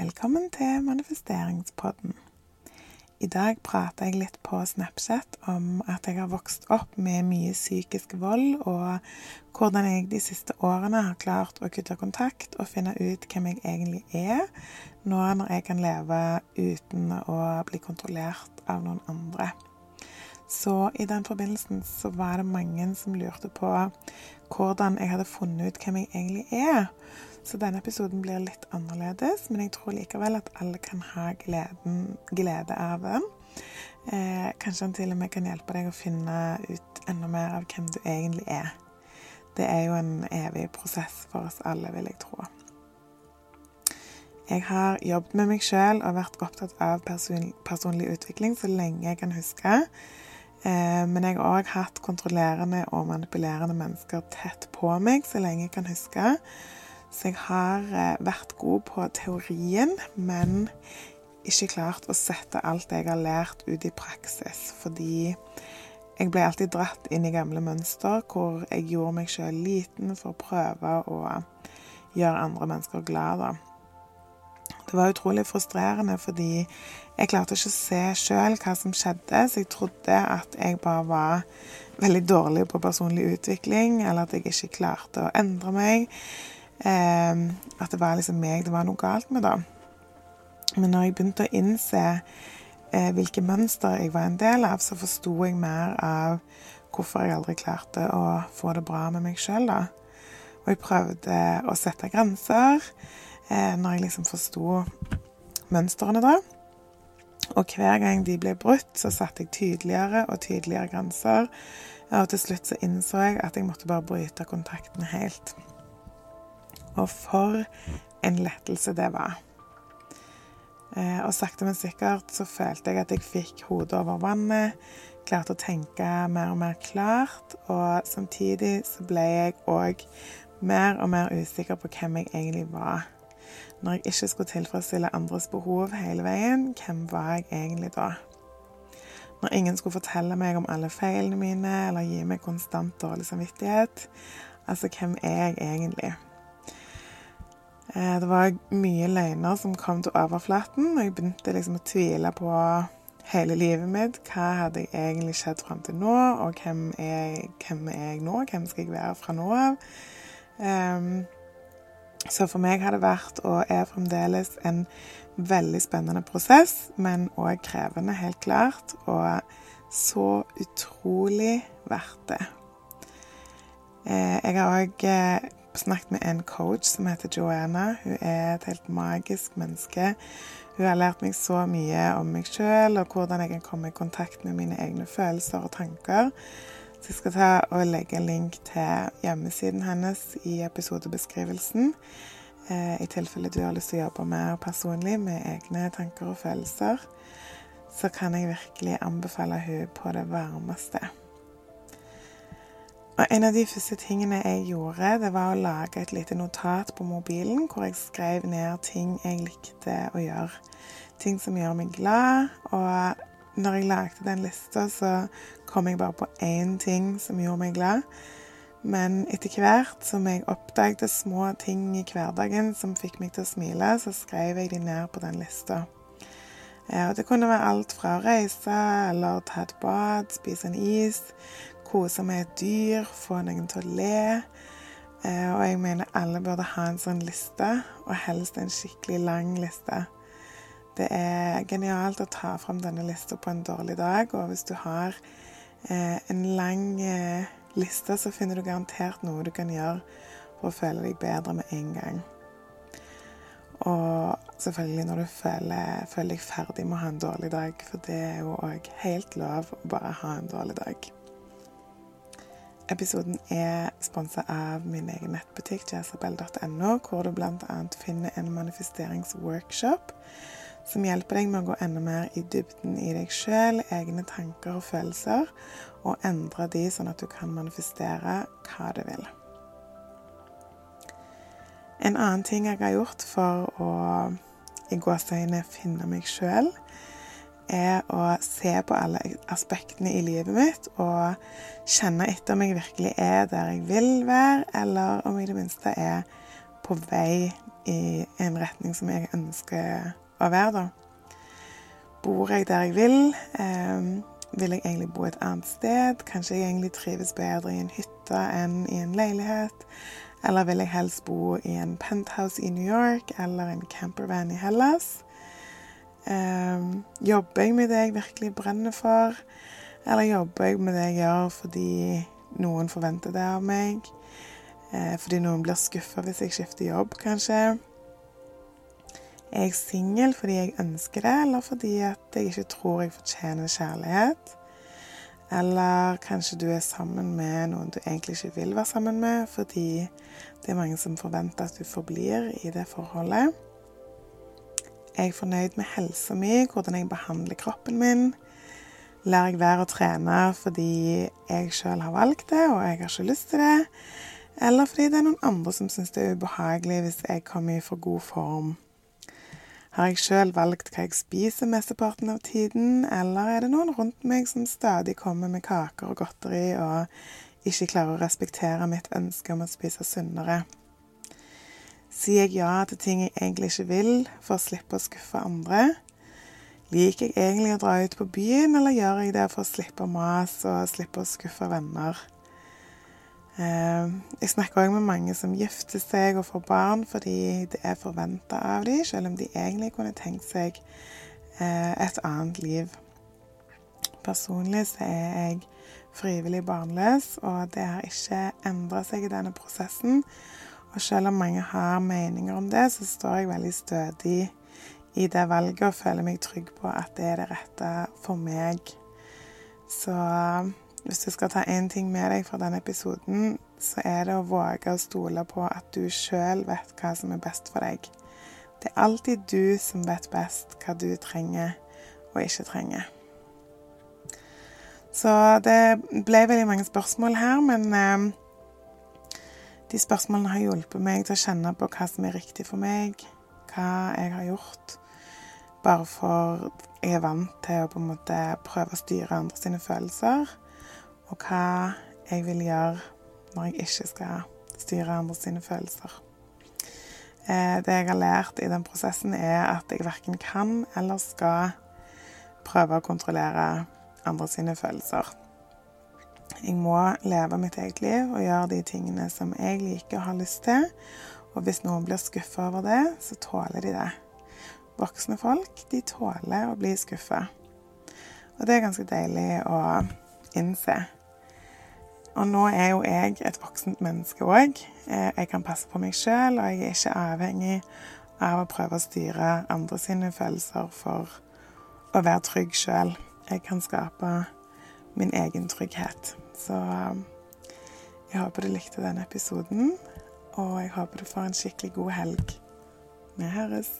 Velkommen til manifesteringspodden. I dag prater jeg litt på Snapchat om at jeg har vokst opp med mye psykisk vold, og hvordan jeg de siste årene har klart å kutte kontakt og finne ut hvem jeg egentlig er, nå når jeg kan leve uten å bli kontrollert av noen andre. Så i den forbindelsen så var det mange som lurte på hvordan jeg hadde funnet ut hvem jeg egentlig er. Så denne episoden blir litt annerledes, men jeg tror likevel at alle kan ha gleden, glede av den. Eh, kanskje han til og med kan hjelpe deg å finne ut enda mer av hvem du egentlig er. Det er jo en evig prosess for oss alle, vil jeg tro. Jeg har jobbet med meg sjøl og vært opptatt av person, personlig utvikling så lenge jeg kan huske. Eh, men jeg har òg hatt kontrollerende og manipulerende mennesker tett på meg så lenge jeg kan huske. Så jeg har eh, vært god på teorien, men ikke klart å sette alt jeg har lært, ut i praksis. Fordi jeg ble alltid dratt inn i gamle mønster hvor jeg gjorde meg sjøl liten for å prøve å gjøre andre mennesker glade. Det var utrolig frustrerende fordi jeg klarte ikke å se sjøl hva som skjedde, så jeg trodde at jeg bare var veldig dårlig på personlig utvikling, eller at jeg ikke klarte å endre meg. Eh, at det var liksom meg det var noe galt med, da. Men når jeg begynte å innse eh, hvilke mønster jeg var en del av, så forsto jeg mer av hvorfor jeg aldri klarte å få det bra med meg sjøl, da. Og jeg prøvde å sette grenser eh, når jeg liksom forsto mønstrene, da. Og hver gang de ble brutt, så satte jeg tydeligere og tydeligere grenser. Og til slutt så innså jeg at jeg måtte bare bryte kontakten helt. Og for en lettelse det var. Eh, og sakte, men sikkert så følte jeg at jeg fikk hodet over vannet, klarte å tenke mer og mer klart, og samtidig så ble jeg òg mer og mer usikker på hvem jeg egentlig var. Når jeg ikke skulle tilfredsstille andres behov hele veien, hvem var jeg egentlig da? Når ingen skulle fortelle meg om alle feilene mine eller gi meg konstant dårlig samvittighet, altså hvem er jeg egentlig? Eh, det var mye løgner som kom til overflaten, og jeg begynte liksom å tvile på hele livet mitt. Hva hadde jeg egentlig skjedd fram til nå, og hvem er, hvem er, jeg nå? Hvem skal jeg være fra nå av? Um, så for meg har det vært, og er fremdeles, en veldig spennende prosess, men òg krevende, helt klart. Og så utrolig verdt det. Eh, jeg har òg snakket med en coach som heter Joanna. Hun er et helt magisk menneske. Hun har lært meg så mye om meg sjøl og hvordan jeg kan komme i kontakt med mine egne følelser og tanker. Så jeg skal ta og legge en link til hjemmesiden hennes i episodebeskrivelsen. Eh, I tilfelle du har lyst til å jobbe mer personlig med egne tanker og følelser, så kan jeg virkelig anbefale hun på det varmeste. Og en av de første tingene jeg gjorde, det var å lage et lite notat på mobilen hvor jeg skrev ned ting jeg likte å gjøre. Ting som gjør meg glad. Og når jeg lagde den lista, så kom jeg bare på én ting som gjorde meg glad. Men etter hvert som jeg oppdaget små ting i hverdagen som fikk meg til å smile, så skrev jeg de ned på den lista. Ja, det kunne være alt fra å reise eller ta et bad, spise en is, kose med et dyr, få noen til å le. Eh, og jeg mener alle burde ha en sånn liste, og helst en skikkelig lang liste. Det er genialt å ta fram denne lista på en dårlig dag, og hvis du har eh, en lang eh, liste, så finner du garantert noe du kan gjøre for å føle deg bedre med en gang. Og selvfølgelig når du føler, føler deg ferdig med å ha en dårlig dag, for det er jo òg helt lov å bare ha en dårlig dag. Episoden er sponsa av min egen nettbutikk jazabell.no, hvor du bl.a. finner en manifesteringsworkshop som hjelper deg med å gå enda mer i dybden i deg sjøl, egne tanker og følelser, og endre de sånn at du kan manifestere hva du vil. En annen ting jeg har gjort for å i gåseøyne finne meg sjøl, er å se på alle aspektene i livet mitt og kjenne etter om jeg virkelig er der jeg vil være, eller om jeg i det minste er på vei i en retning som jeg ønsker å være, da. Bor jeg der jeg vil? Eh, vil jeg egentlig bo et annet sted? Kanskje jeg egentlig trives bedre i en hytte enn i en leilighet? Eller vil jeg helst bo i en penthouse i New York eller en campervan i Hellas? Eh, jobber jeg med det jeg virkelig brenner for? Eller jobber jeg med det jeg gjør fordi noen forventer det av meg? Eh, fordi noen blir skuffa hvis jeg skifter jobb, kanskje? Er jeg singel fordi jeg ønsker det, eller fordi at jeg ikke tror jeg fortjener kjærlighet? Eller kanskje du er sammen med noen du egentlig ikke vil være sammen med, fordi det er mange som forventer at du forblir i det forholdet. Er jeg fornøyd med helsa mi, hvordan jeg behandler kroppen min? Lar jeg være å trene fordi jeg sjøl har valgt det, og jeg har ikke lyst til det? Eller fordi det er noen andre som syns det er ubehagelig hvis jeg kommer i for god form? Har jeg sjøl valgt hva jeg spiser mesteparten av tiden, eller er det noen rundt meg som stadig kommer med kaker og godteri og ikke klarer å respektere mitt ønske om å spise sunnere? Sier jeg ja til ting jeg egentlig ikke vil, for å slippe å skuffe andre? Liker jeg egentlig å dra ut på byen, eller gjør jeg det for å slippe mas og slippe å skuffe venner? Eh, jeg snakker òg med mange som gifter seg og får barn fordi det er forventa av dem, selv om de egentlig kunne tenkt seg eh, et annet liv. Personlig så er jeg frivillig barnløs, og det har ikke endra seg i denne prosessen. Og selv om mange har meninger om det, så står jeg veldig stødig i det valget og føler meg trygg på at det er det rette for meg. Så hvis du skal ta én ting med deg fra denne episoden, så er det å våge å stole på at du sjøl vet hva som er best for deg. Det er alltid du som vet best hva du trenger og ikke trenger. Så det ble veldig mange spørsmål her, men eh, de spørsmålene har hjulpet meg til å kjenne på hva som er riktig for meg, hva jeg har gjort. Bare for jeg er vant til å på en måte prøve å styre andre sine følelser og hva jeg vil gjøre når jeg ikke skal styre andre sine følelser. Eh, det jeg har lært i den prosessen, er at jeg verken kan eller skal prøve å kontrollere andre sine følelser. Jeg må leve mitt eget liv og gjøre de tingene som jeg liker og har lyst til. Og hvis noen blir skuffa over det, så tåler de det. Voksne folk, de tåler å bli skuffa. Og det er ganske deilig å innse. Og nå er jo jeg et voksent menneske òg. Eh, jeg kan passe på meg sjøl, og jeg er ikke avhengig av å prøve å styre andre sine følelser for å være trygg sjøl. Jeg kan skape min egen trygghet. Så um, jeg håper du likte denne episoden, og jeg håper du får en skikkelig god helg. Vi høres.